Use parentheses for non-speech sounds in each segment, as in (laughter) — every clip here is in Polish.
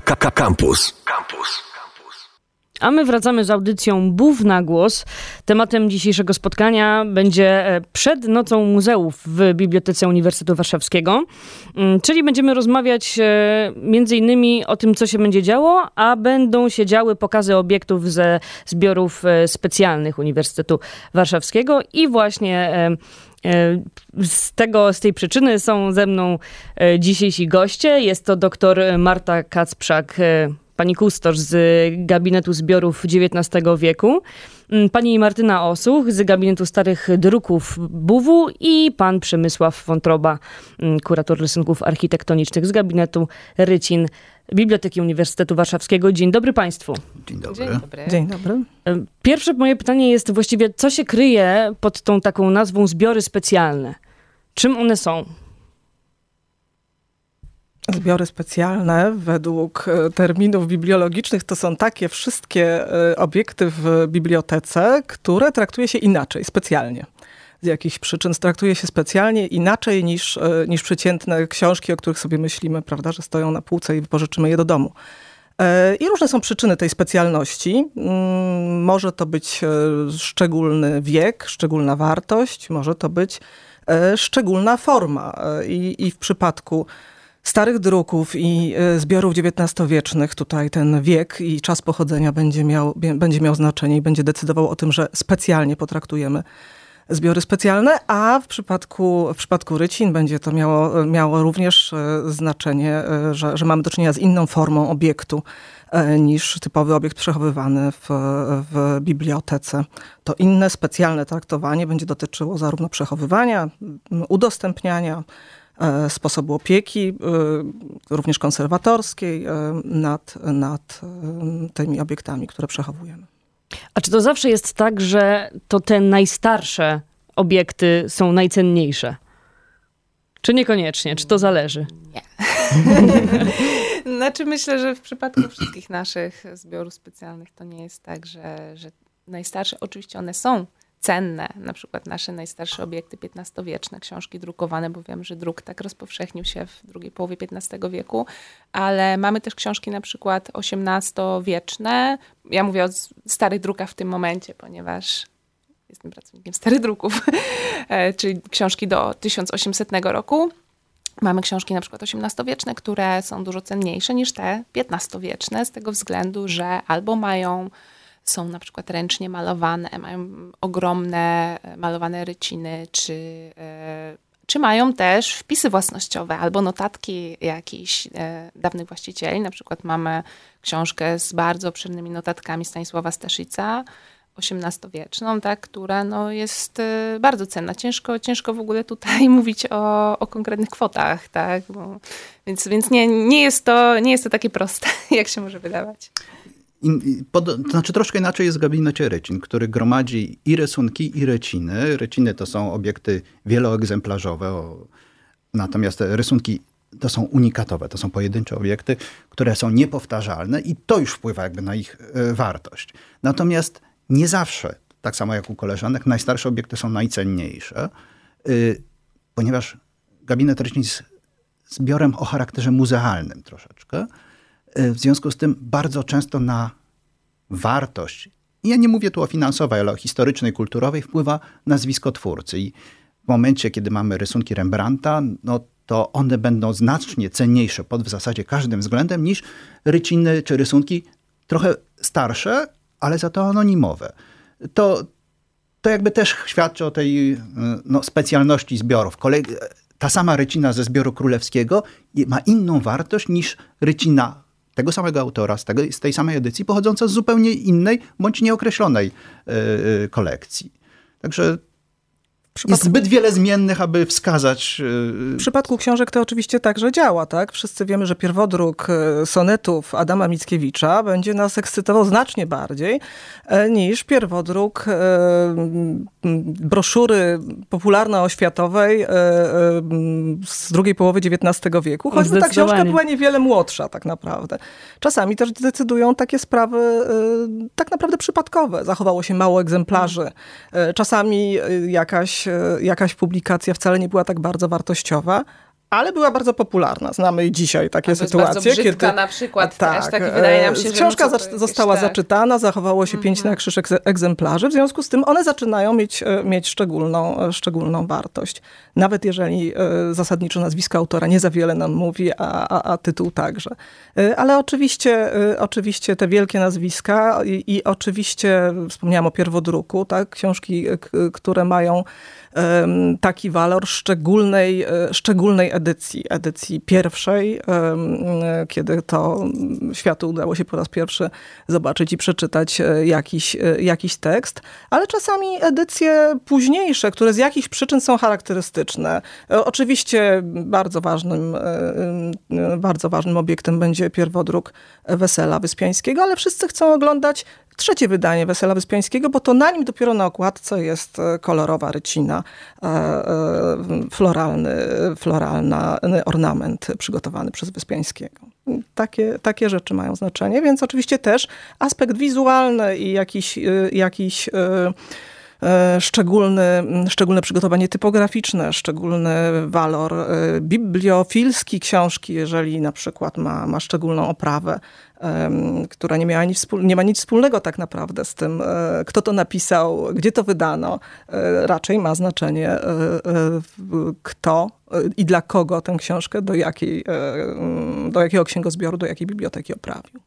Campus. Campus. A my wracamy z audycją Bów na głos. Tematem dzisiejszego spotkania będzie e, przed nocą muzeów w Bibliotece Uniwersytetu Warszawskiego. Mm, czyli będziemy rozmawiać e, między innymi o tym, co się będzie działo, a będą się działy pokazy obiektów ze zbiorów e, specjalnych Uniwersytetu Warszawskiego i właśnie z, tego, z tej przyczyny są ze mną dzisiejsi goście. Jest to dr Marta Kacprzak, pani kustosz z Gabinetu Zbiorów XIX wieku, mm, pani Martyna Osuch z Gabinetu Starych Druków BUW i pan Przemysław Wątroba, mm, kurator rysunków architektonicznych z Gabinetu Rycin Biblioteki Uniwersytetu Warszawskiego. Dzień dobry Państwu. Dzień dobry. Dzień dobry. Dzień dobry. Pierwsze moje pytanie jest właściwie, co się kryje pod tą taką nazwą zbiory specjalne? Czym one są? Zbiory specjalne według e, terminów bibliologicznych to są takie wszystkie e, obiekty w bibliotece, które traktuje się inaczej, specjalnie. Z jakichś przyczyn traktuje się specjalnie inaczej niż, e, niż przeciętne książki, o których sobie myślimy, prawda, że stoją na półce i wypożyczymy je do domu. I różne są przyczyny tej specjalności. Mm, może to być szczególny wiek, szczególna wartość, może to być szczególna forma. I, i w przypadku starych druków i e, zbiorów XIX-wiecznych, tutaj ten wiek i czas pochodzenia będzie miał, będzie miał znaczenie i będzie decydował o tym, że specjalnie potraktujemy zbiory specjalne, a w przypadku, w przypadku rycin będzie to miało, miało również e, znaczenie, e, że, że mamy do czynienia z inną formą obiektu niż typowy obiekt przechowywany w, w bibliotece. To inne specjalne traktowanie będzie dotyczyło zarówno przechowywania, udostępniania, E, sposobu opieki, e, również konserwatorskiej e, nad, nad tymi obiektami, które przechowujemy. A czy to zawsze jest tak, że to te najstarsze obiekty są najcenniejsze? Czy niekoniecznie? Czy to zależy? Nie. (laughs) znaczy myślę, że w przypadku wszystkich naszych zbiorów specjalnych to nie jest tak, że, że najstarsze, oczywiście one są cenne, na przykład nasze najstarsze obiekty XV-wieczne, książki drukowane, bo wiem, że druk tak rozpowszechnił się w drugiej połowie XV wieku, ale mamy też książki na przykład XVIII-wieczne. Ja mówię o starych drukach w tym momencie, ponieważ jestem pracownikiem starych druków, (laughs) e, czyli książki do 1800 roku. Mamy książki na przykład XVIII-wieczne, które są dużo cenniejsze niż te XV-wieczne, z tego względu, że albo mają są na przykład ręcznie malowane, mają ogromne e, malowane ryciny, czy, e, czy mają też wpisy własnościowe albo notatki jakichś e, dawnych właścicieli. Na przykład mamy książkę z bardzo obszernymi notatkami Stanisława Staszica, XVIII-wieczną, tak, która no, jest bardzo cenna. Ciężko, ciężko w ogóle tutaj (laughs) mówić o, o konkretnych kwotach, tak, Bo, więc, więc nie, nie, jest to, nie jest to takie proste, (laughs) jak się może wydawać. In, pod, to znaczy troszkę inaczej jest w gabinecie Rycin, który gromadzi i rysunki, i reciny. Reciny to są obiekty wieloegzemplarzowe, o, natomiast rysunki to są unikatowe, to są pojedyncze obiekty, które są niepowtarzalne i to już wpływa jakby na ich y, wartość. Natomiast nie zawsze, tak samo jak u koleżanek, najstarsze obiekty są najcenniejsze, y, ponieważ gabinet Rycin jest zbiorem o charakterze muzealnym troszeczkę. E, w związku z tym bardzo często na wartość, ja nie mówię tu o finansowej, ale o historycznej, kulturowej, wpływa nazwisko twórcy. I w momencie, kiedy mamy rysunki Rembrandta, no to one będą znacznie cenniejsze pod w zasadzie każdym względem niż ryciny czy rysunki trochę starsze, ale za to anonimowe. To, to jakby też świadczy o tej e, no, specjalności zbiorów. Kolej, ta sama rycina ze zbioru królewskiego ma inną wartość niż rycina tego samego autora, z, tego, z tej samej edycji, pochodząca z zupełnie innej bądź nieokreślonej yy, kolekcji. Także Przypadku... Jest zbyt wiele zmiennych, aby wskazać. W przypadku książek to oczywiście także działa, tak? Wszyscy wiemy, że pierwodruk sonetów Adama Mickiewicza będzie nas ekscytował znacznie bardziej niż pierwodruk broszury popularno-oświatowej z drugiej połowy XIX wieku, choćby ta książka była niewiele młodsza tak naprawdę. Czasami też decydują takie sprawy tak naprawdę przypadkowe. Zachowało się mało egzemplarzy. Czasami jakaś, jakaś publikacja wcale nie była tak bardzo wartościowa, ale była bardzo popularna. Znamy i dzisiaj takie Albo jest sytuacje. brzydka kiedy na przykład tak, też, taki wydaje nam się, e, że Książka została tak. zaczytana, zachowało się pięć Mhm. na krzyż egze- egzemplarzy, w związku z tym one zaczynają mieć, e, mieć szczególną, e, szczególną wartość. Nawet jeżeli zasadniczo nazwisko autora nie za wiele nam mówi, a, a, a tytuł także. Ale oczywiście, oczywiście te wielkie nazwiska i, i oczywiście wspomniałam o pierwodruku, tak? książki, które mają taki walor szczególnej, e, szczególnej edycji, edycji pierwszej, e, kiedy to mm, światu udało się po raz pierwszy zobaczyć i przeczytać e, jakiś, jakiś tekst, ale czasami edycje późniejsze, które z jakichś przyczyn są charakterystyczne. Oczywiście bardzo ważnym, bardzo ważnym obiektem będzie pierwodruk Wesela Wyspiańskiego, ale wszyscy chcą oglądać trzecie wydanie Wesela Wyspiańskiego, bo to na nim dopiero na okładce jest e, kolorowa rycina, e, e, floralny, floralna ornament przygotowany przez Wyspiańskiego. Takie, takie rzeczy mają znaczenie, więc oczywiście też aspekt wizualny i jakiś, jakiś szczególny, szczególne przygotowanie typograficzne, szczególny walor e, bibliofilski książki, jeżeli na przykład ma, ma szczególną oprawę, która nie, miała nic, nie ma nic wspólnego tak naprawdę z tym, e, kto to napisał, gdzie to wydano. E, Raczej ma znaczenie, e, e, kto e, i dla kogo tę książkę, do, jakiej, e, do jakiego księgozbioru, do jakiej biblioteki oprawił.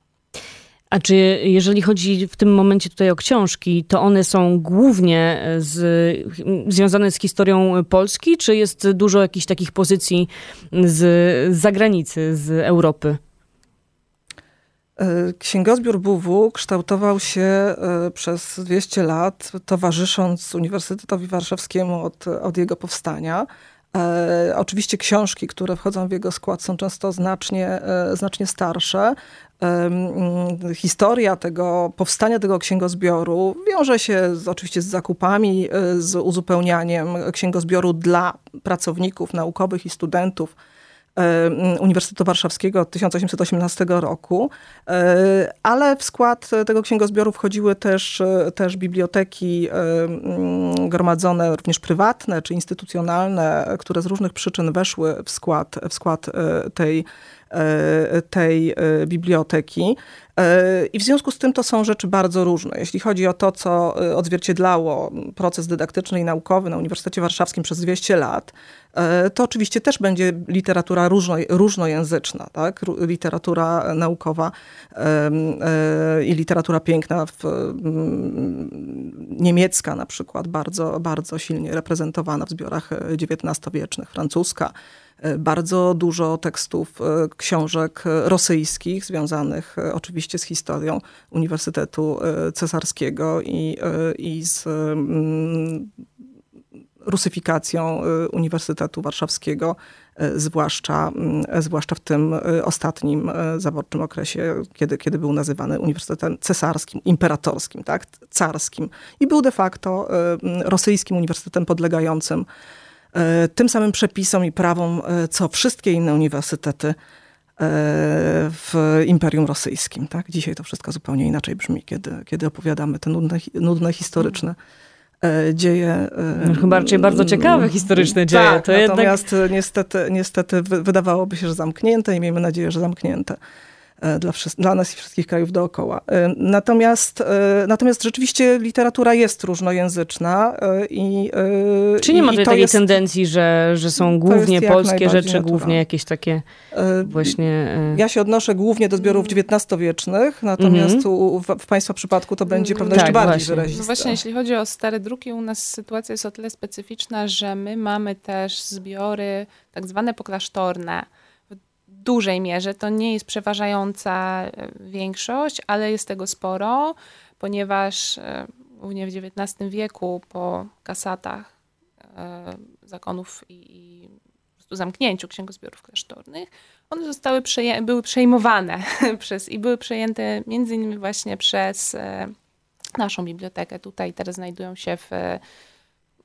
A czy jeżeli chodzi w tym momencie tutaj o książki, to one są głównie z, związane z historią Polski, czy jest dużo jakichś takich pozycji z, z zagranicy, z Europy? E, Księgozbiór BUW kształtował się e, przez 200 lat, towarzysząc Uniwersytetowi Warszawskiemu od, od jego powstania. E, oczywiście książki, które wchodzą w jego skład, są często znacznie, e, znacznie starsze. E, historia tego powstania tego księgozbioru wiąże się z, oczywiście z zakupami, e, z uzupełnianiem księgozbioru dla pracowników naukowych i studentów Uniwersytetu Warszawskiego od 1818 roku, e, ale w skład tego księgozbioru wchodziły też, e, też biblioteki e, mm, gromadzone, również prywatne czy instytucjonalne, które z różnych przyczyn weszły w skład, w skład e, tej, e, tej e, biblioteki. I w związku z tym to są rzeczy bardzo różne. Jeśli chodzi o to, co e, odzwierciedlało proces dydaktyczny i naukowy na Uniwersytecie Warszawskim przez 200 lat, e, to oczywiście też będzie literatura różno, różnojęzyczna, tak? Literatura naukowa e, i literatura piękna, w, mm, niemiecka na przykład, bardzo, bardzo silnie reprezentowana w zbiorach XIX-wiecznych, francuska. E, Bardzo dużo tekstów, e, książek e, rosyjskich, związanych oczywiście z historią Uniwersytetu Cesarskiego i, i z mm, rusyfikacją Uniwersytetu Warszawskiego, zwłaszcza, mm, zwłaszcza w tym ostatnim zaborczym okresie, kiedy, kiedy był nazywany Uniwersytetem Cesarskim, Imperatorskim, tak, carskim. I był de facto mm, rosyjskim uniwersytetem podlegającym tym samym przepisom i prawom, e, co wszystkie inne uniwersytety e, w Imperium Rosyjskim. Tak? Dzisiaj to wszystko zupełnie inaczej brzmi, kiedy, kiedy opowiadamy te nudne, nudne historyczne e, dzieje. e, No, chyba raczej bardzo ciekawe historyczne dzieje. Tak, To jednak- natomiast niestety, niestety wy- wydawałoby się, że zamknięte i miejmy nadzieję, że zamknięte e, dla, wszys- dla nas i wszystkich krajów dookoła. E, Natomiast, e, natomiast rzeczywiście literatura jest różnojęzyczna e, i e, Czy nie ma i tutaj to takiej jest, tendencji, że, że są głównie polskie rzeczy, głównie naturalne. jakieś takie e, właśnie... e, Ja się odnoszę głównie do zbiorów XIX-wiecznych, natomiast Mhm. u, w, w Państwa przypadku to będzie pewno Tak, jeszcze bardziej właśnie. wyraziste. No właśnie, jeśli chodzi o stare druki, u nas sytuacja jest o tyle specyficzna, że my mamy też zbiory tak zwane poklasztorne. Dużej mierze to nie jest przeważająca e, większość, ale jest tego sporo, ponieważ e, głównie w XIX wieku po kasatach e, zakonów i, i zamknięciu księgozbiorów klasztornych, one zostały przeję- były przejmowane (laughs) przez i były przejęte między innymi właśnie przez naszą bibliotekę. Tutaj teraz znajdują się w,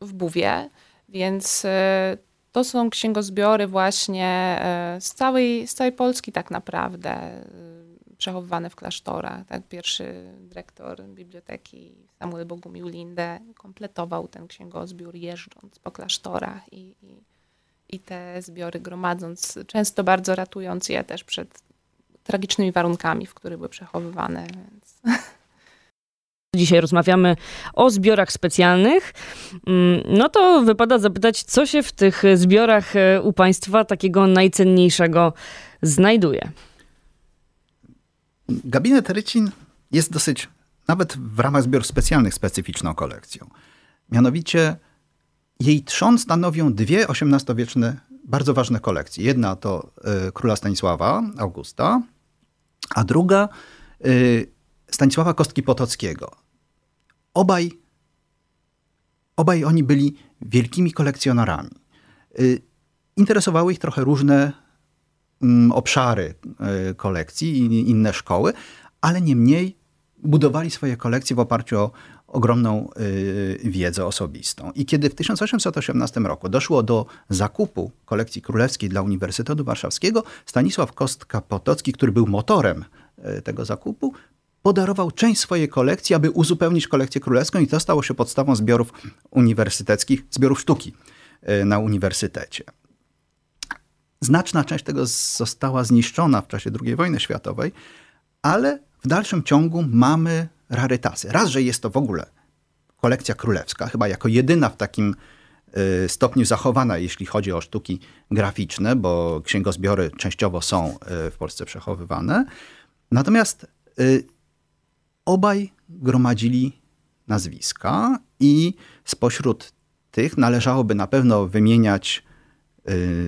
w Buwie, więc to są księgozbiory właśnie e, z całej, z całej Polski tak naprawdę e, przechowywane w klasztorach. Tak? Pierwszy dyrektor biblioteki Samuel Bogumił Linde kompletował ten księgozbiór jeżdżąc po klasztorach i, i, i te zbiory gromadząc, często bardzo ratując je też przed tragicznymi warunkami, w których były przechowywane. Więc. (laughs) Dzisiaj rozmawiamy o zbiorach specjalnych. Mm, no to wypada zapytać, co się w tych zbiorach e, u Państwa takiego najcenniejszego znajduje? Gabinet Rycin jest dosyć, nawet w ramach zbiorów specjalnych, specyficzną kolekcją. Mianowicie jej trzon stanowią dwie XVIII-wieczne, bardzo ważne kolekcje. Jedna to y, króla Stanisława, Augusta, a druga y, Stanisława Kostki Potockiego. Obaj, obaj oni byli wielkimi kolekcjonerami. Y, interesowały ich trochę różne mm, obszary kolekcji i inne szkoły, ale niemniej budowali swoje kolekcje w oparciu o ogromną y, wiedzę osobistą. I kiedy w 1818 roku doszło do zakupu kolekcji królewskiej dla Uniwersytetu Warszawskiego, Stanisław Kostka-Potocki, który był motorem y, tego zakupu, podarował część swojej kolekcji, aby uzupełnić kolekcję królewską i to stało się podstawą zbiorów uniwersyteckich, zbiorów sztuki y, na uniwersytecie. Znaczna część tego została zniszczona w czasie II wojny światowej, ale w dalszym ciągu mamy rarytasy. Raz, że jest to w ogóle kolekcja królewska, chyba jako jedyna w takim y, stopniu zachowana, jeśli chodzi o sztuki graficzne, bo księgozbiory częściowo są y, w Polsce przechowywane. Natomiast obaj gromadzili nazwiska i spośród tych należałoby na pewno wymieniać,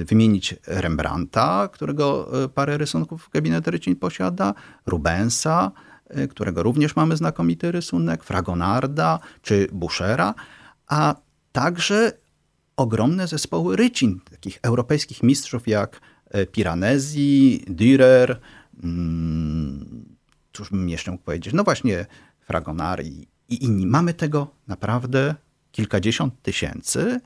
wymienić Rembrandta, którego parę rysunków gabinet Rycin posiada, Rubensa, Y, którego również mamy znakomity rysunek, Fragonarda czy Buschera, a także ogromne zespoły rycin, takich europejskich mistrzów jak y, Piranesi, Dürer, hmm, cóż bym jeszcze mógł powiedzieć, no właśnie Fragonar i, inni. Mamy tego naprawdę kilkadziesiąt tysięcy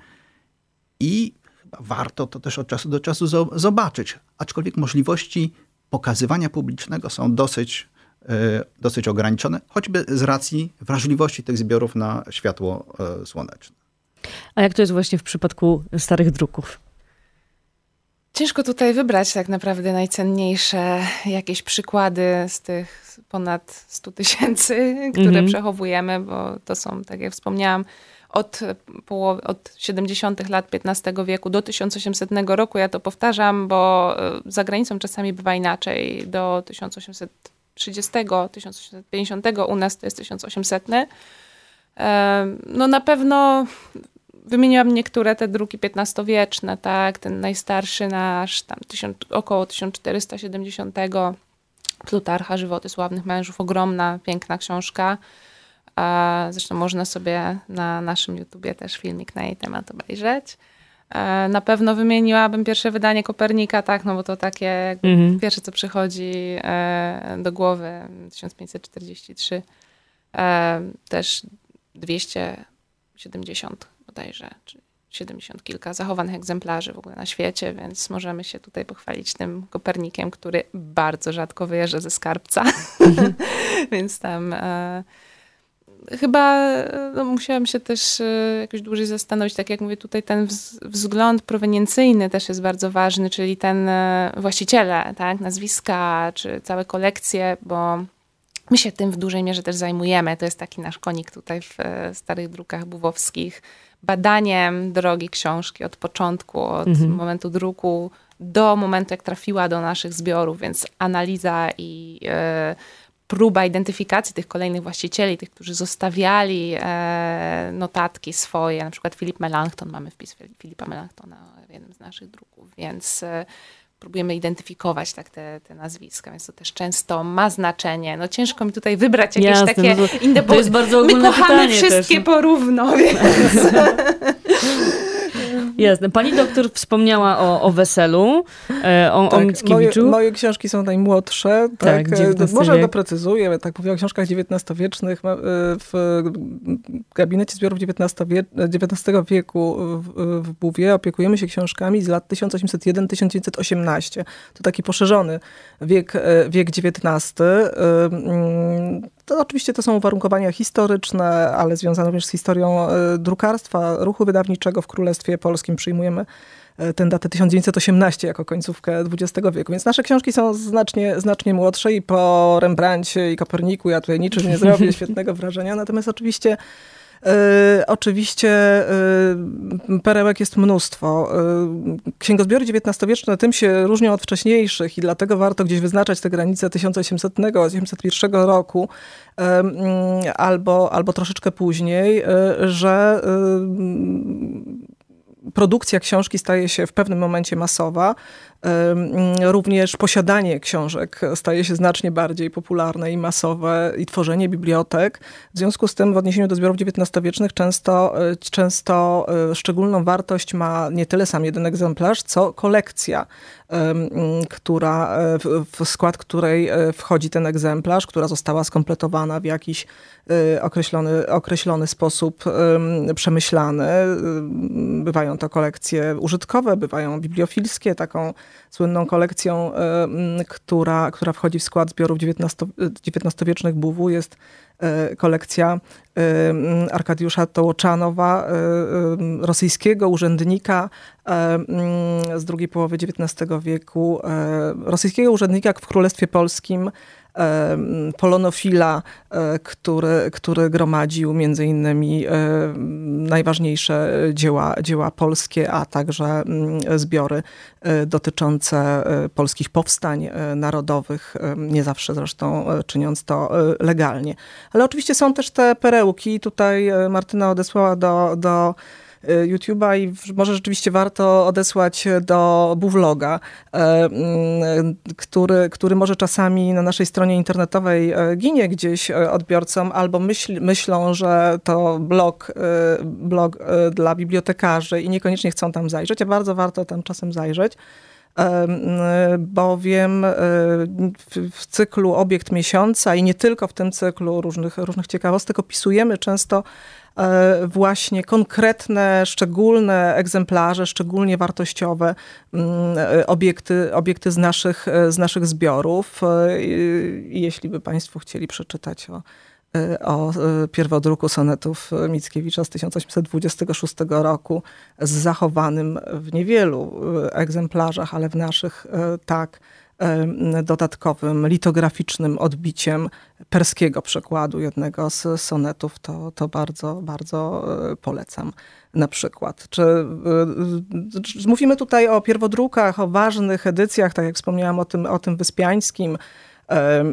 i warto to też od czasu do czasu zobaczyć. Aczkolwiek możliwości pokazywania publicznego są dosyć E, dosyć ograniczone, choćby z racji wrażliwości tych zbiorów na światło e, słoneczne. A jak to jest właśnie w przypadku starych druków? Ciężko tutaj wybrać tak naprawdę najcenniejsze jakieś przykłady z tych ponad 100 tysięcy, (laughs) które -hmm. przechowujemy, bo to są, tak jak wspomniałam, od, połowy, od 70. lat XV wieku do 1800 roku. Ja to powtarzam, bo e, za granicą czasami bywa inaczej. Do 1800 30, 1850, u nas to jest 1800. No na pewno wymieniłam niektóre te druki XV-wieczne, tak, ten najstarszy nasz, tam tysiąc, około 1470, Plutarcha, Żywoty Sławnych Mężów, ogromna, piękna książka. Zresztą można sobie na naszym YouTubie też filmik na jej temat obejrzeć. E, na pewno wymieniłabym pierwsze wydanie Kopernika, tak, no bo to takie mhm. pierwsze, co przychodzi e, do głowy, 1543. E, też 270 bodajże, czy 70 kilka zachowanych egzemplarzy w ogóle na świecie, więc możemy się tutaj pochwalić tym Kopernikiem, który bardzo rzadko wyjeżdża ze skarbca. Mhm. (laughs) więc tam chyba no, musiałam się też e, jakoś dłużej zastanowić. Tak jak mówię, tutaj ten wzgląd proweniencyjny też jest bardzo ważny, czyli ten e, właściciele, tak, nazwiska, czy całe kolekcje, bo my się tym w dużej mierze też zajmujemy. To jest taki nasz konik tutaj w e, starych drukach buwowskich. Badaniem drogi książki od początku, od mhm. momentu druku do momentu, jak trafiła do naszych zbiorów, więc analiza i próba identyfikacji tych kolejnych właścicieli, tych, którzy zostawiali e, notatki swoje, na przykład Filip Melanchthon, mamy wpis Filipa Melanchtona w jednym z naszych druków, więc e, próbujemy identyfikować tak te, te nazwiska, więc to też często ma znaczenie. No ciężko mi tutaj wybrać jakieś Jasne, takie no to, inne, bo to jest bardzo my kochamy wszystkie też. porówno, więc... (laughs) Jasne. Pani doktor wspomniała o, o weselu, e, o, tak, o Mickiewiczu. Moje, moje, książki są najmłodsze. Tak, tak e, może doprecyzuję. Tak mówię o książkach XIX-wiecznych. E, w gabinecie zbiorów XIX, XIX wieku w, w Buwie opiekujemy się książkami z lat 1801-1918. To taki poszerzony wiek, wiek XIX. To oczywiście to są uwarunkowania historyczne, ale związane również z historią drukarstwa, ruchu wydawniczego w Królestwie Polskim. Przyjmujemy tę datę 1918 jako końcówkę XX wieku. Więc nasze książki są znacznie, znacznie młodsze i po Rembrandcie i Koperniku ja tutaj niczym nie zrobię (laughs) świetnego wrażenia. Natomiast oczywiście E, oczywiście e, perełek jest mnóstwo. E, księgozbiory XIX-wieczne tym się różnią od wcześniejszych i dlatego warto gdzieś wyznaczać te granice 1800-1801 roku albo, albo troszeczkę później, że produkcja książki staje się w pewnym momencie masowa, Również posiadanie książek staje się znacznie bardziej popularne i masowe i tworzenie bibliotek. W związku z tym w odniesieniu do zbiorów XIX-wiecznych często, e, często e, szczególną wartość ma nie tyle sam jeden egzemplarz, co kolekcja, która, e, w skład której wchodzi ten egzemplarz, która została skompletowana w jakiś określony, określony sposób przemyślany. Bywają to kolekcje użytkowe, bywają bibliofilskie, taką słynną kolekcją, e, która, która wchodzi w skład zbiorów XIX-wiecznych BUW jest e, kolekcja e, Arkadiusza Tołoczanowa, rosyjskiego urzędnika z drugiej połowy XIX wieku, rosyjskiego urzędnika w Królestwie Polskim, polonofila, e, który, który gromadził między innymi e, najważniejsze dzieła, dzieła polskie, a także mm, zbiory e, dotyczące polskich powstań narodowych, nie zawsze zresztą czyniąc to legalnie. Ale oczywiście są też te perełki. Tutaj Martyna odesłała do, do YouTube'a i może rzeczywiście warto odesłać do Buwloga, y, y, który, który może czasami na naszej stronie internetowej ginie gdzieś odbiorcom, albo myśl, myślą, że to blog, blog dla bibliotekarzy i niekoniecznie chcą tam zajrzeć, a bardzo warto tam czasem zajrzeć bowiem w cyklu Obiekt Miesiąca i nie tylko w tym cyklu różnych, różnych ciekawostek opisujemy często właśnie konkretne, szczególne egzemplarze, szczególnie wartościowe mm, e, obiekty, obiekty z, naszych, e, z naszych zbiorów. Jeśli by Państwo chcieli przeczytać o o pierwodruku sonetów Mickiewicza z 1826 roku z zachowanym w niewielu egzemplarzach, ale w naszych tak dodatkowym litograficznym odbiciem perskiego przekładu jednego z sonetów, to, to bardzo, bardzo e, polecam na przykład. Czy, czy, mówimy tutaj o pierwodrukach, o ważnych edycjach, tak jak wspomniałam o tym, o tym wyspiańskim, e,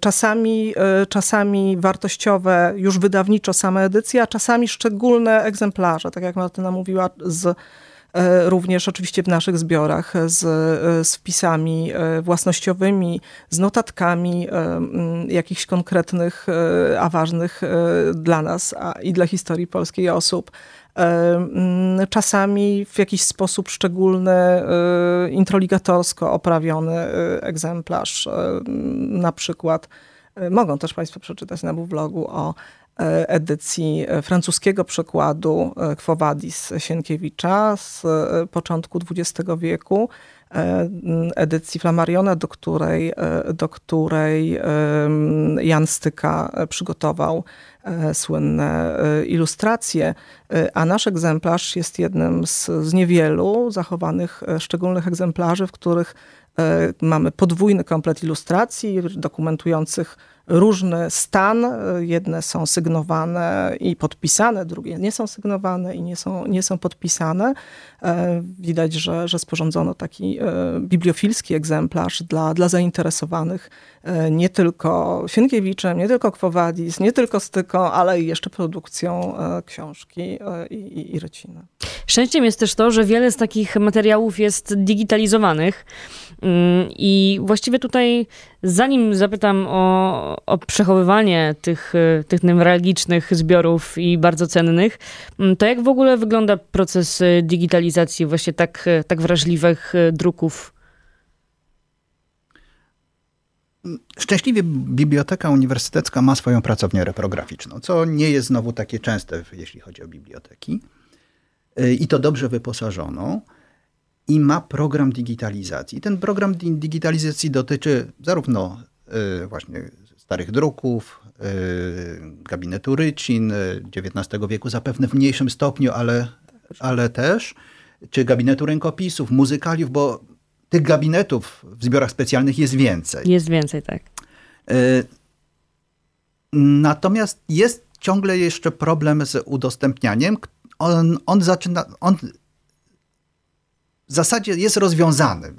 czasami, e, czasami wartościowe, już wydawniczo same edycje, a czasami szczególne egzemplarze, tak jak Martyna mówiła, z E, również oczywiście w naszych zbiorach z, e, z wpisami e, własnościowymi, z notatkami jakichś konkretnych, a ważnych dla nas a i dla historii polskiej osób czasami w jakiś sposób szczególny, introligatorsko oprawiony egzemplarz. Na przykład mogą też Państwo przeczytać na vlogu o E, edycji e, francuskiego przekładu e, Quo Vadis Sienkiewicza z początku XX wieku, edycji Flammariona, do której, do której Jan Styka przygotował słynne ilustracje, a nasz egzemplarz jest jednym z, z niewielu zachowanych szczególnych egzemplarzy, w których mamy podwójny komplet ilustracji dokumentujących różny stan. Jedne są sygnowane i podpisane, drugie nie są sygnowane i nie są, nie są podpisane. E, widać, że, że sporządzono taki e, bibliofilski egzemplarz dla, dla zainteresowanych e, nie tylko Sienkiewiczem, nie tylko Kwowadis, nie tylko Styką, ale i jeszcze produkcją książki i, i, i. Szczęściem jest też to, że wiele z takich materiałów jest digitalizowanych mm, i właściwie tutaj, zanim zapytam o, o przechowywanie tych, tych newralgicznych zbiorów i bardzo cennych, to jak w ogóle wygląda proces digitalizacji digitalizacji właśnie tak, tak wrażliwych e, druków? Szczęśliwie Biblioteka Uniwersytecka ma swoją pracownię reprograficzną, co nie jest znowu takie częste, jeśli chodzi o biblioteki. E, I to dobrze wyposażono. I ma program digitalizacji. Ten program digitalizacji dotyczy zarówno e, właśnie starych druków, gabinetu Rycin XIX wieku, zapewne w mniejszym stopniu, ale, ale też czy gabinetu rękopisów, muzykaliów, bo tych gabinetów w zbiorach specjalnych jest więcej. Jest więcej, tak. Natomiast jest ciągle jeszcze problem z udostępnianiem. On, on zaczyna, on w zasadzie jest rozwiązany,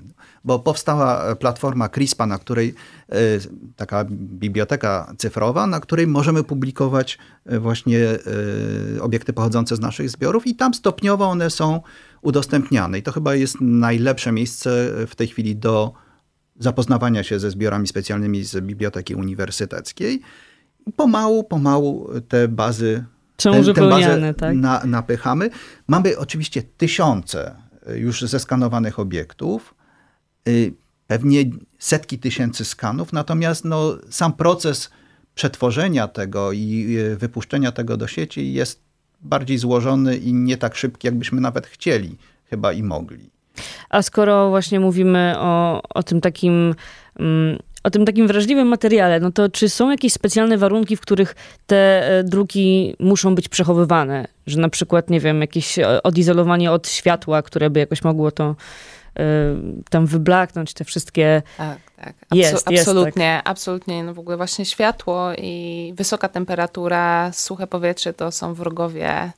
bo powstała platforma CRISPA, na której e, taka biblioteka cyfrowa, na której możemy publikować e, właśnie e, obiekty pochodzące z naszych zbiorów i tam stopniowo one są udostępniane. I to chyba jest najlepsze miejsce w tej chwili do zapoznawania się ze zbiorami specjalnymi z Biblioteki Uniwersyteckiej. Pomału, pomału te bazy są ten, tak? Na, napychamy. Mamy oczywiście tysiące już zeskanowanych obiektów, y, pewnie setki tysięcy skanów, natomiast no, sam proces przetworzenia tego i y, wypuszczenia tego do sieci jest bardziej złożony i nie tak szybki, jakbyśmy nawet chcieli chyba i mogli. A skoro właśnie mówimy o, o tym takim mm, o tym takim wrażliwym materiale, no to czy są jakieś specjalne warunki, w których te e, druki muszą być przechowywane? Że na przykład, nie wiem, jakieś e, odizolowanie od światła, które by jakoś mogło to y, tam wyblaknąć, te wszystkie... Tak, tak. Absu jest, absolutnie, jest, tak. absolutnie. No w ogóle właśnie światło i wysoka temperatura, suche powietrze to są wrogowie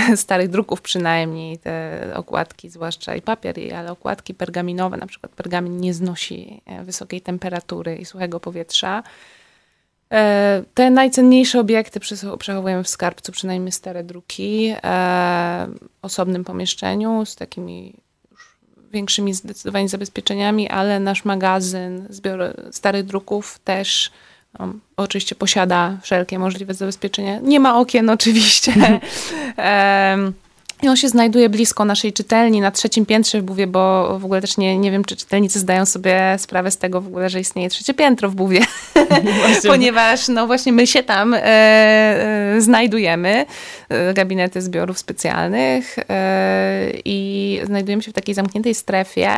(laughs) starych druków przynajmniej, te okładki, zwłaszcza i papier, ale okładki pergaminowe, na przykład pergamin nie znosi e, wysokiej temperatury i suchego powietrza. E, te najcenniejsze obiekty przechowujemy w skarbcu, przynajmniej stare druki, e, w osobnym pomieszczeniu z takimi większymi zdecydowanie zabezpieczeniami, ale nasz magazyn zbiór starych druków też oczywiście posiada wszelkie możliwe zabezpieczenia. Nie ma okien oczywiście. (laughs) I on się znajduje blisko naszej czytelni, na trzecim piętrze w Buwie, bo w ogóle też nie, nie wiem, czy czytelnicy zdają sobie sprawę z tego w ogóle, że istnieje trzecie piętro w Buwie. (laughs) Ponieważ no właśnie my się tam e, e, znajdujemy, e, gabinety zbiorów specjalnych e, i znajdujemy się w takiej zamkniętej strefie,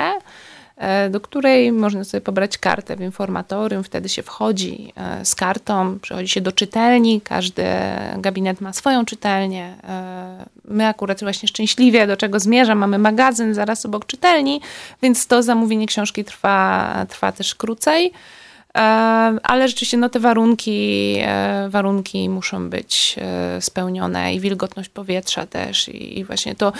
do której można sobie pobrać kartę w informatorium, wtedy się wchodzi e, z kartą, przechodzi się do czytelni, każdy gabinet ma swoją czytelnię. E, my akurat właśnie szczęśliwie, do czego zmierzam, mamy magazyn zaraz obok czytelni, więc to zamówienie książki trwa, trwa też krócej. Ale rzeczywiście no, te warunki, e, warunki muszą być e, spełnione i wilgotność powietrza też i, właśnie to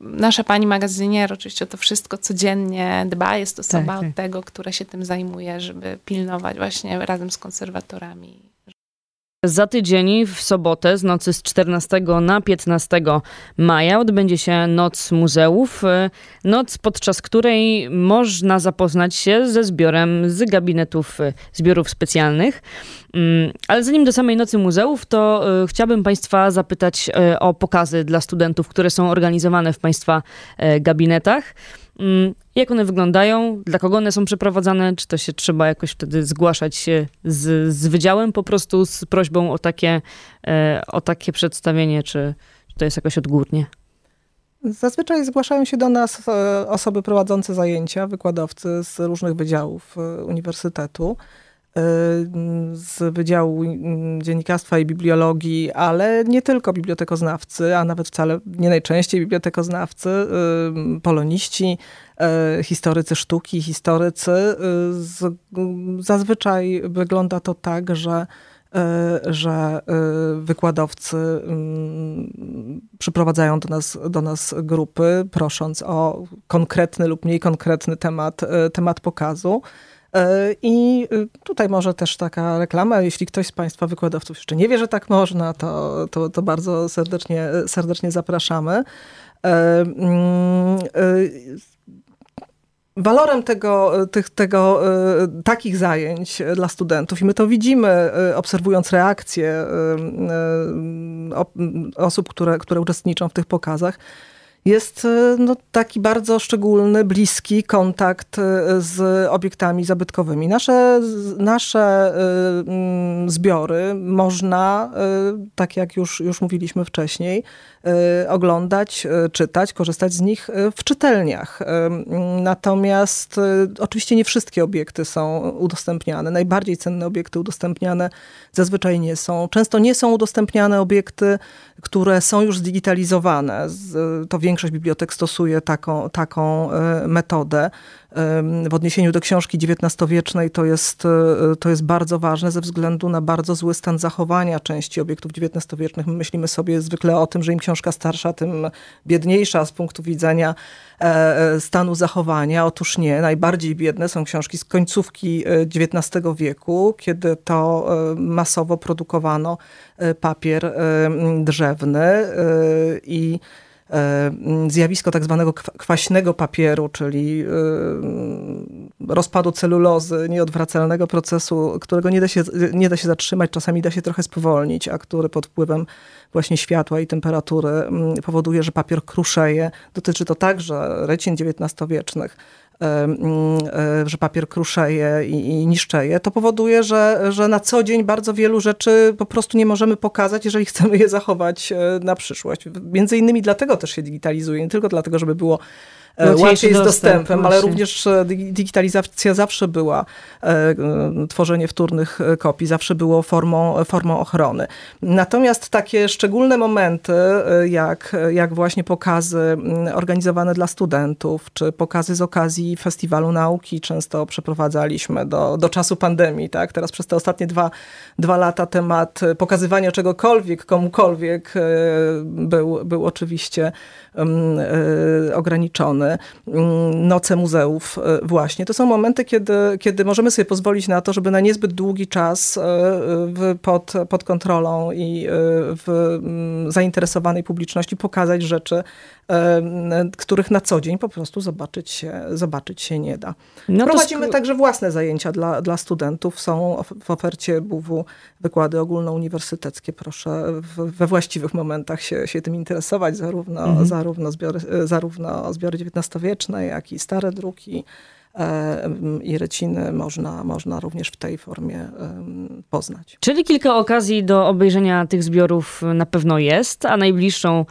nasza pani magazynier oczywiście to wszystko codziennie dba, jest to osoba tak, tak. od tego, która się tym zajmuje, żeby pilnować właśnie razem z konserwatorami za tydzień w sobotę z nocy z 14 na 15 maja odbędzie się Noc Muzeów. E, noc, podczas której można zapoznać się ze zbiorem z gabinetów e, zbiorów specjalnych. Mm, ale zanim do samej Nocy Muzeów, to e, chciałabym Państwa zapytać o pokazy dla studentów, które są organizowane w Państwa gabinetach. Mm, jak one wyglądają? Dla kogo one są przeprowadzane? Czy to się trzeba jakoś wtedy zgłaszać się z, z wydziałem po prostu z prośbą o takie, e, o takie przedstawienie, czy, czy to jest jakoś odgórnie? Zazwyczaj zgłaszają się do nas e, osoby prowadzące zajęcia, wykładowcy z różnych wydziałów e, uniwersytetu z Wydziału Dziennikarstwa i Bibliologii, ale nie tylko bibliotekoznawcy, a nawet wcale nie najczęściej bibliotekoznawcy, poloniści, e, historycy sztuki, historycy. Zazwyczaj wygląda to tak, że że wykładowcy przyprowadzają do nas, do nas grupy, prosząc o konkretny lub mniej konkretny temat, temat pokazu. E, I y, tutaj może też taka reklama, jeśli ktoś z Państwa wykładowców jeszcze nie wie, że tak można, to, to, to bardzo serdecznie, serdecznie zapraszamy. E, mm, e, walorem tego, tych, tego, takich zajęć dla studentów, i my to widzimy, obserwując reakcje osób, które, które uczestniczą w tych pokazach, jest e, no, taki bardzo szczególny, bliski kontakt e, z obiektami zabytkowymi. Nasze, nasze e, zbiory można, tak jak już, już mówiliśmy wcześniej, oglądać, czytać, korzystać z nich w czytelniach. Natomiast oczywiście nie wszystkie obiekty są udostępniane. Najbardziej cenne obiekty udostępniane zazwyczaj nie są. Często nie są udostępniane obiekty, które są już zdigitalizowane. To większość bibliotek stosuje taką, taką metodę w odniesieniu do książki XIX-wiecznej to jest, e, to jest bardzo ważne ze względu na bardzo zły stan zachowania części obiektów XIX-wiecznych. My myślimy sobie zwykle o tym, że im książka starsza, tym biedniejsza z punktu widzenia e, e, stanu zachowania. Otóż nie. Najbardziej biedne są książki z końcówki XIX wieku, kiedy to masowo produkowano papier drzewny i zjawisko tak zwanego kwaśnego papieru, czyli e, rozpadu celulozy, nieodwracalnego procesu, którego nie da, się, nie da się zatrzymać, czasami da się trochę spowolnić, a który pod wpływem właśnie światła i temperatury powoduje, że papier kruszeje. Dotyczy to także recin XIX-wiecznych. Że papier kruszeje i, i niszczeje, to powoduje, że, że na co dzień bardzo wielu rzeczy po prostu nie możemy pokazać, jeżeli (laughs) chcemy je zachować e, na przyszłość. Między innymi dlatego też się digitalizuje, nie tylko dlatego, żeby było łatwiej z dostępem, ale również e, digitalizacja zawsze była, e, tworzenie wtórnych kopii zawsze było formą, formą ochrony. Natomiast takie szczególne momenty, jak, jak właśnie pokazy organizowane dla studentów, czy pokazy z okazji Festiwalu Nauki, często przeprowadzaliśmy do, do czasu pandemii. Tak? Teraz przez te ostatnie dwa, dwa lata temat pokazywania czegokolwiek, komukolwiek był, był oczywiście ograniczony. Mm, noce muzeów e, właśnie. To są momenty, kiedy, kiedy możemy sobie pozwolić na to, żeby na niezbyt długi czas e, pod, pod kontrolą i e, w mm, zainteresowanej publiczności pokazać rzeczy, których na co dzień po prostu zobaczyć się, zobaczyć się nie da. No Prowadzimy także własne zajęcia dla, dla studentów. Są w ofercie BW wykłady ogólnouniwersyteckie. Proszę we właściwych momentach się, się tym interesować, zarówno, mhm. zarówno, zbiory, zarówno zbiory XIX-wieczne, jak i stare druki i reciny można, można również w tej formie poznać. Czyli kilka okazji do obejrzenia tych zbiorów na pewno jest, a najbliższą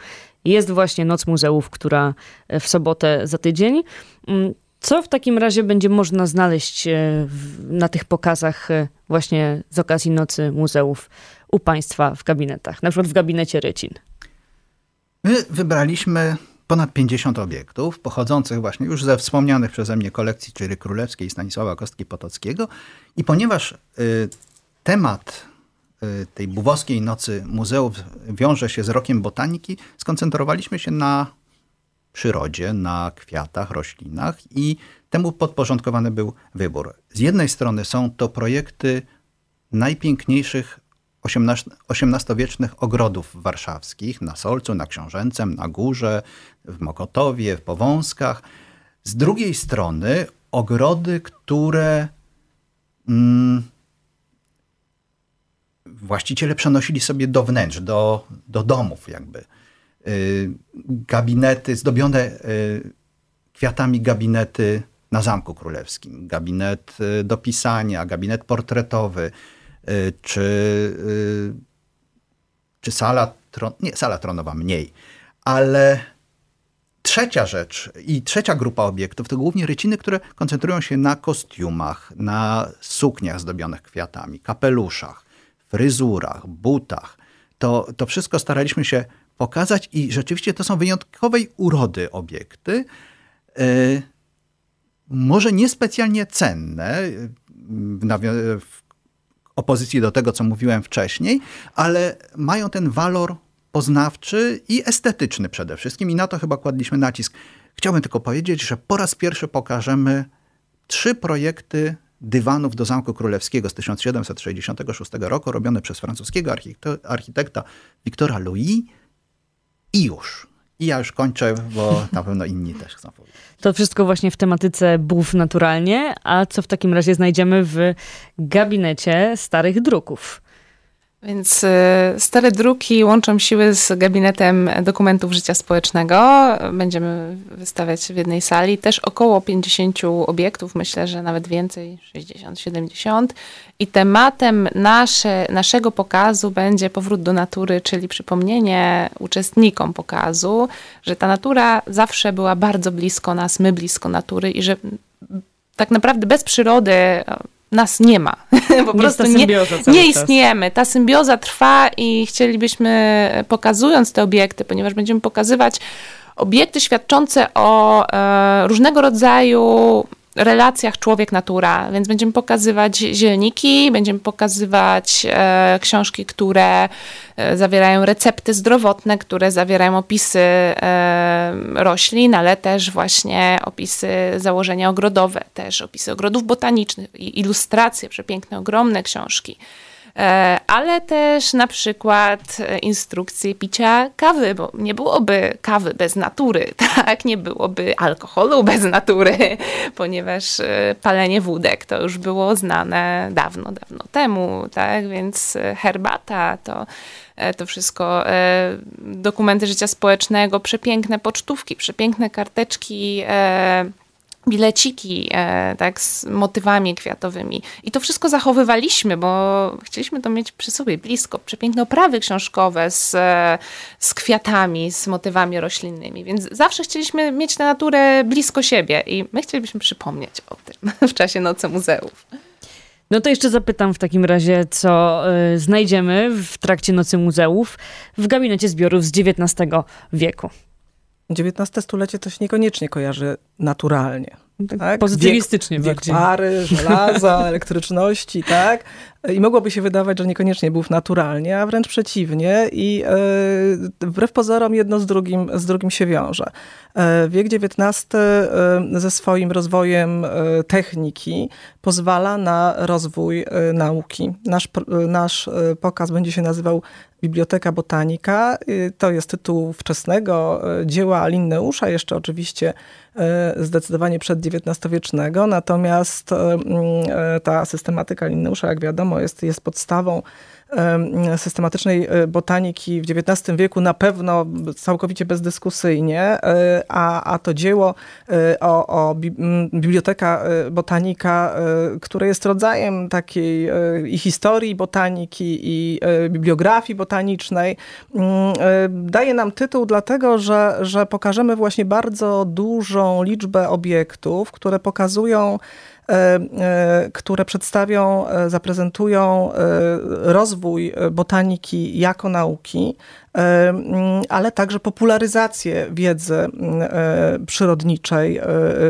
jest właśnie Noc Muzeów, która e, w sobotę za tydzień. Mm, co w takim razie będzie można znaleźć e, na tych pokazach e, właśnie z okazji Nocy Muzeów u Państwa w gabinetach, na przykład w gabinecie Rycin? My wybraliśmy ponad 50 obiektów pochodzących właśnie już ze wspomnianych przeze mnie kolekcji, czyli Królewskiej Stanisława Kostki-Potockiego. I ponieważ y, temat Y, tej buwowskiej nocy muzeów wiąże się z rokiem botaniki, skoncentrowaliśmy się na przyrodzie, na kwiatach, roślinach i temu podporządkowany był wybór. Z jednej strony są to projekty najpiękniejszych XVIII-wiecznych ogrodów warszawskich na Solcu, na Książęcem, na Górze, w Mokotowie, w Powązkach. Z drugiej strony ogrody, które mm, właściciele przenosili sobie do wnętrz, do, do domów jakby. Y, gabinety, zdobione y, kwiatami gabinety na Zamku Królewskim, gabinet y, do pisania, gabinet portretowy, czy, czy sala, tron, nie, sala tronowa mniej, ale trzecia rzecz i trzecia grupa obiektów to głównie ryciny, które koncentrują się na kostiumach, na sukniach zdobionych kwiatami, kapeluszach, fryzurach, butach. To, to wszystko staraliśmy się pokazać i rzeczywiście to są wyjątkowej urody obiekty. Yy, może niespecjalnie cenne, w opozycji do tego, co mówiłem wcześniej, ale mają ten walor poznawczy i estetyczny przede wszystkim i na to chyba kładliśmy nacisk. Chciałbym tylko powiedzieć, że po raz pierwszy pokażemy trzy projekty dywanów do Zamku Królewskiego z 1766 roku, robione przez francuskiego architekta Wiktora Louis i już. I ja już kończę, bo na pewno inni też chcą powiedzieć. To wszystko właśnie w tematyce bów naturalnie, a co w takim razie znajdziemy w gabinecie starych druków? Więc y, stare druki łączą siły z gabinetem dokumentów życia społecznego. Będziemy wystawiać w jednej sali też około 50 obiektów, myślę, że nawet więcej, 60, 70. I tematem nasze, naszego pokazu będzie powrót do natury, czyli przypomnienie uczestnikom pokazu, że ta natura zawsze była bardzo blisko nas, my blisko natury i że tak naprawdę bez przyrody nas nie ma. (laughs) po prostu nie, nie istniejemy. Ta symbioza trwa i chcielibyśmy, pokazując te obiekty, ponieważ będziemy pokazywać obiekty świadczące o e, różnego rodzaju relacjach człowiek-natura, więc będziemy pokazywać zielniki, będziemy pokazywać e, książki, które e, zawierają recepty zdrowotne, które zawierają opisy e, roślin, ale też właśnie opisy założenia ogrodowe, też opisy ogrodów botanicznych, ilustracje, przepiękne, ogromne książki. E, ale też na przykład e, instrukcje picia kawy, bo nie byłoby kawy bez natury, (laughs) tak? Nie byłoby alkoholu bez natury, (laughs) ponieważ e, palenie wódek to już było znane dawno, dawno temu, tak? Więc herbata to to wszystko, dokumenty życia społecznego, przepiękne pocztówki, przepiękne karteczki bileciki e, tak, z motywami kwiatowymi. I to wszystko zachowywaliśmy, bo chcieliśmy to mieć przy sobie blisko. Przepiękne oprawy książkowe z, z kwiatami, z motywami roślinnymi. Więc zawsze chcieliśmy mieć tę naturę blisko siebie i my chcielibyśmy przypomnieć o tym (laughs) w czasie Nocy Muzeów. No to jeszcze zapytam w takim razie, co y, znajdziemy w trakcie Nocy Muzeów w gabinecie zbiorów z XIX wieku. XIX stulecie to się niekoniecznie kojarzy naturalnie. Tak, tak? Pozytywistycznie wiek, wiek pary, żelaza, (laughs) elektryczności, tak? I mogłoby się wydawać, że niekoniecznie był naturalnie, a wręcz przeciwnie i e, wbrew pozorom jedno z drugim, z drugim się wiąże. E, wiek XIX e, ze swoim rozwojem techniki pozwala na rozwój nauki. Nasz, nasz pokaz będzie się nazywał Biblioteka Botanika. To jest tytuł wczesnego dzieła Linneusza, jeszcze oczywiście zdecydowanie przedXIX-wiecznego, natomiast ta systematyka Linneusza, jak wiadomo, jest, jest podstawą systematycznej e, botaniki w XIX wieku na pewno całkowicie bezdyskusyjnie, e, a, a to dzieło e, o, o Biblioteka Botanika, które jest rodzajem takiej i historii botaniki, i bibliografii botanicznej, daje nam tytuł dlatego, że, że pokażemy właśnie bardzo dużą liczbę obiektów, które pokazują które przedstawią, e, zaprezentują rozwój botaniki jako nauki, ale także popularyzację wiedzy przyrodniczej,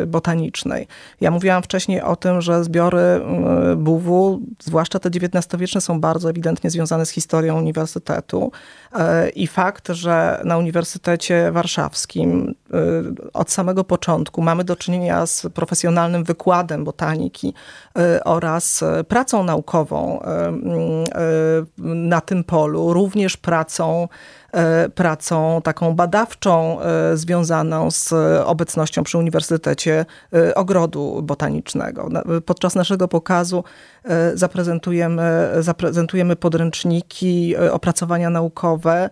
botanicznej. Ja mówiłam wcześniej o tym, że zbiory BUW, zwłaszcza te XIX-wieczne, są bardzo ewidentnie związane z historią uniwersytetu i fakt, że na Uniwersytecie Warszawskim od samego początku mamy do czynienia z profesjonalnym wykładem botaniki oraz pracą naukową na tym polu, również pracą E, pracą taką badawczą e, związaną z obecnością przy Uniwersytecie e, Ogrodu Botanicznego. Podczas naszego pokazu zaprezentujemy, zaprezentujemy podręczniki, opracowania naukowe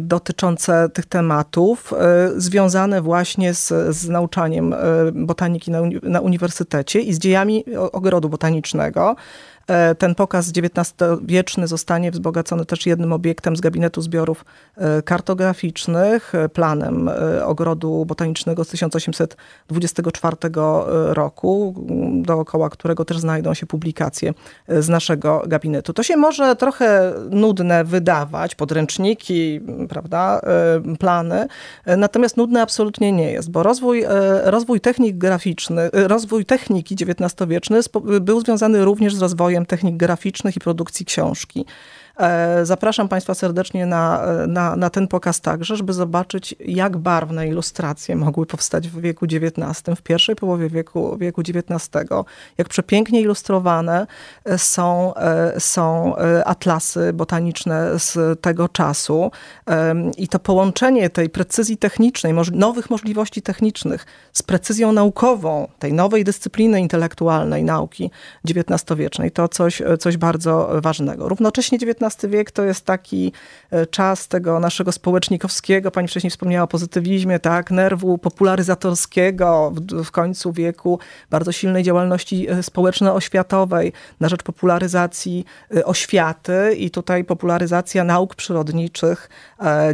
dotyczące tych tematów, związane właśnie z, z nauczaniem botaniki na, uni na uniwersytecie i z dziejami Ogrodu Botanicznego. E, ten pokaz XIX-wieczny zostanie wzbogacony też jednym obiektem z gabinetu zbiorów e, kartograficznych, e, planem ogrodu botanicznego z 1824 roku, dookoła którego też znajdą się publikacje z naszego gabinetu. To się może trochę nudne wydawać, podręczniki, prawda, plany, natomiast nudne absolutnie nie jest, bo rozwój, rozwój technik graficznych, rozwój techniki XIX-wieczny był związany również z rozwojem technik graficznych i produkcji książki. E, zapraszam Państwa serdecznie na, na, na ten pokaz także, żeby zobaczyć, jak barwne ilustracje mogły powstać w wieku XIX, w pierwszej połowie wieku, wieku XIX, jak przepięknie ilustrowane są, są atlasy botaniczne z tego czasu i to połączenie tej precyzji technicznej, nowych możliwości technicznych z precyzją naukową, tej nowej dyscypliny intelektualnej nauki XIX-wiecznej, to coś, coś bardzo ważnego. Równocześnie XIX wiek to jest taki e, czas tego naszego społecznikowskiego, pani wcześniej wspomniała o pozytywizmie, tak, nerwu popularyzatorskiego w, w końcu wieku, bardzo silnej działalności e, społeczno-oświatowej na rzecz popularyzacji e, oświaty i tutaj popularyzacja nauk przyrodniczych,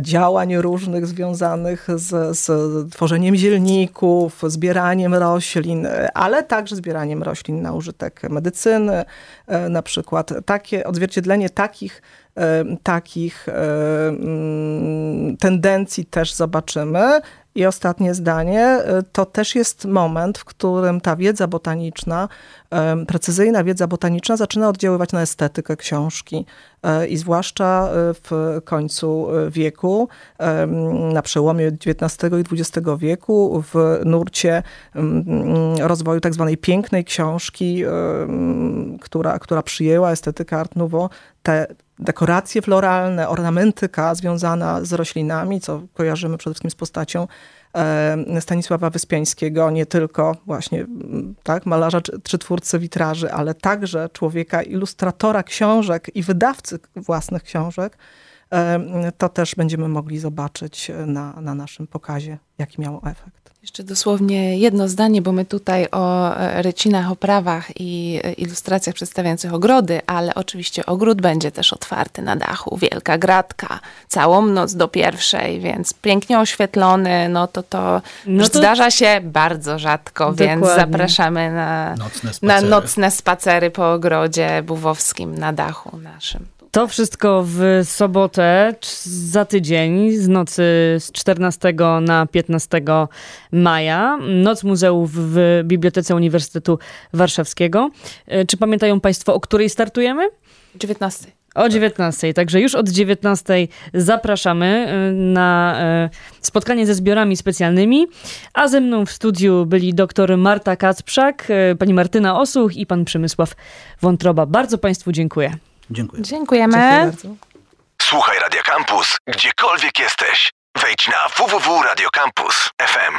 działań różnych związanych z, z tworzeniem zielników, zbieraniem roślin, ale także zbieraniem roślin na użytek medycyny, na przykład. Takie odzwierciedlenie takich takich e, mm, tendencji też zobaczymy. I ostatnie zdanie, to też jest moment, w którym ta wiedza botaniczna, precyzyjna wiedza botaniczna zaczyna oddziaływać na estetykę książki. E, I zwłaszcza e, w końcu e, wieku, na przełomie XIX i XX wieku, w nurcie rozwoju tak zwanej pięknej książki, która, która przyjęła estetykę Art Nouveau, te dekoracje floralne, ornamentyka związana z roślinami, co kojarzymy przede wszystkim z postacią Stanisława Wyspiańskiego, nie tylko właśnie tak, malarza czy twórcy witraży, ale także człowieka, ilustratora książek i wydawcy własnych książek, to też będziemy mogli zobaczyć na, na naszym pokazie, jaki miał efekt. Jeszcze dosłownie jedno zdanie, bo my tutaj o e, rycinach, oprawach i e, ilustracjach przedstawiających ogrody, ale oczywiście ogród będzie też otwarty na dachu. Wielka gratka, całą noc do pierwszej, więc pięknie oświetlony, no to to, no to... zdarza się bardzo rzadko, Dokładnie. więc zapraszamy na nocne, na nocne spacery po ogrodzie buwowskim na dachu naszym. To wszystko w sobotę za tydzień, z nocy z 14 na 15 maja. Noc Muzeów w Bibliotece Uniwersytetu Warszawskiego. E, czy pamiętają Państwo, o której startujemy? 19. O 19. Także już od 19 zapraszamy e, na e, spotkanie ze zbiorami specjalnymi. A ze mną w studiu byli dr Marta Kacprzak, pani Martyna Osuch i pan Przemysław Wątroba. Bardzo Państwu dziękuję. Dziękuję. Dziękujemy. Dziękuję Słuchaj Radio Campus, gdziekolwiek jesteś. Wejdź na www.radiocampus.fm.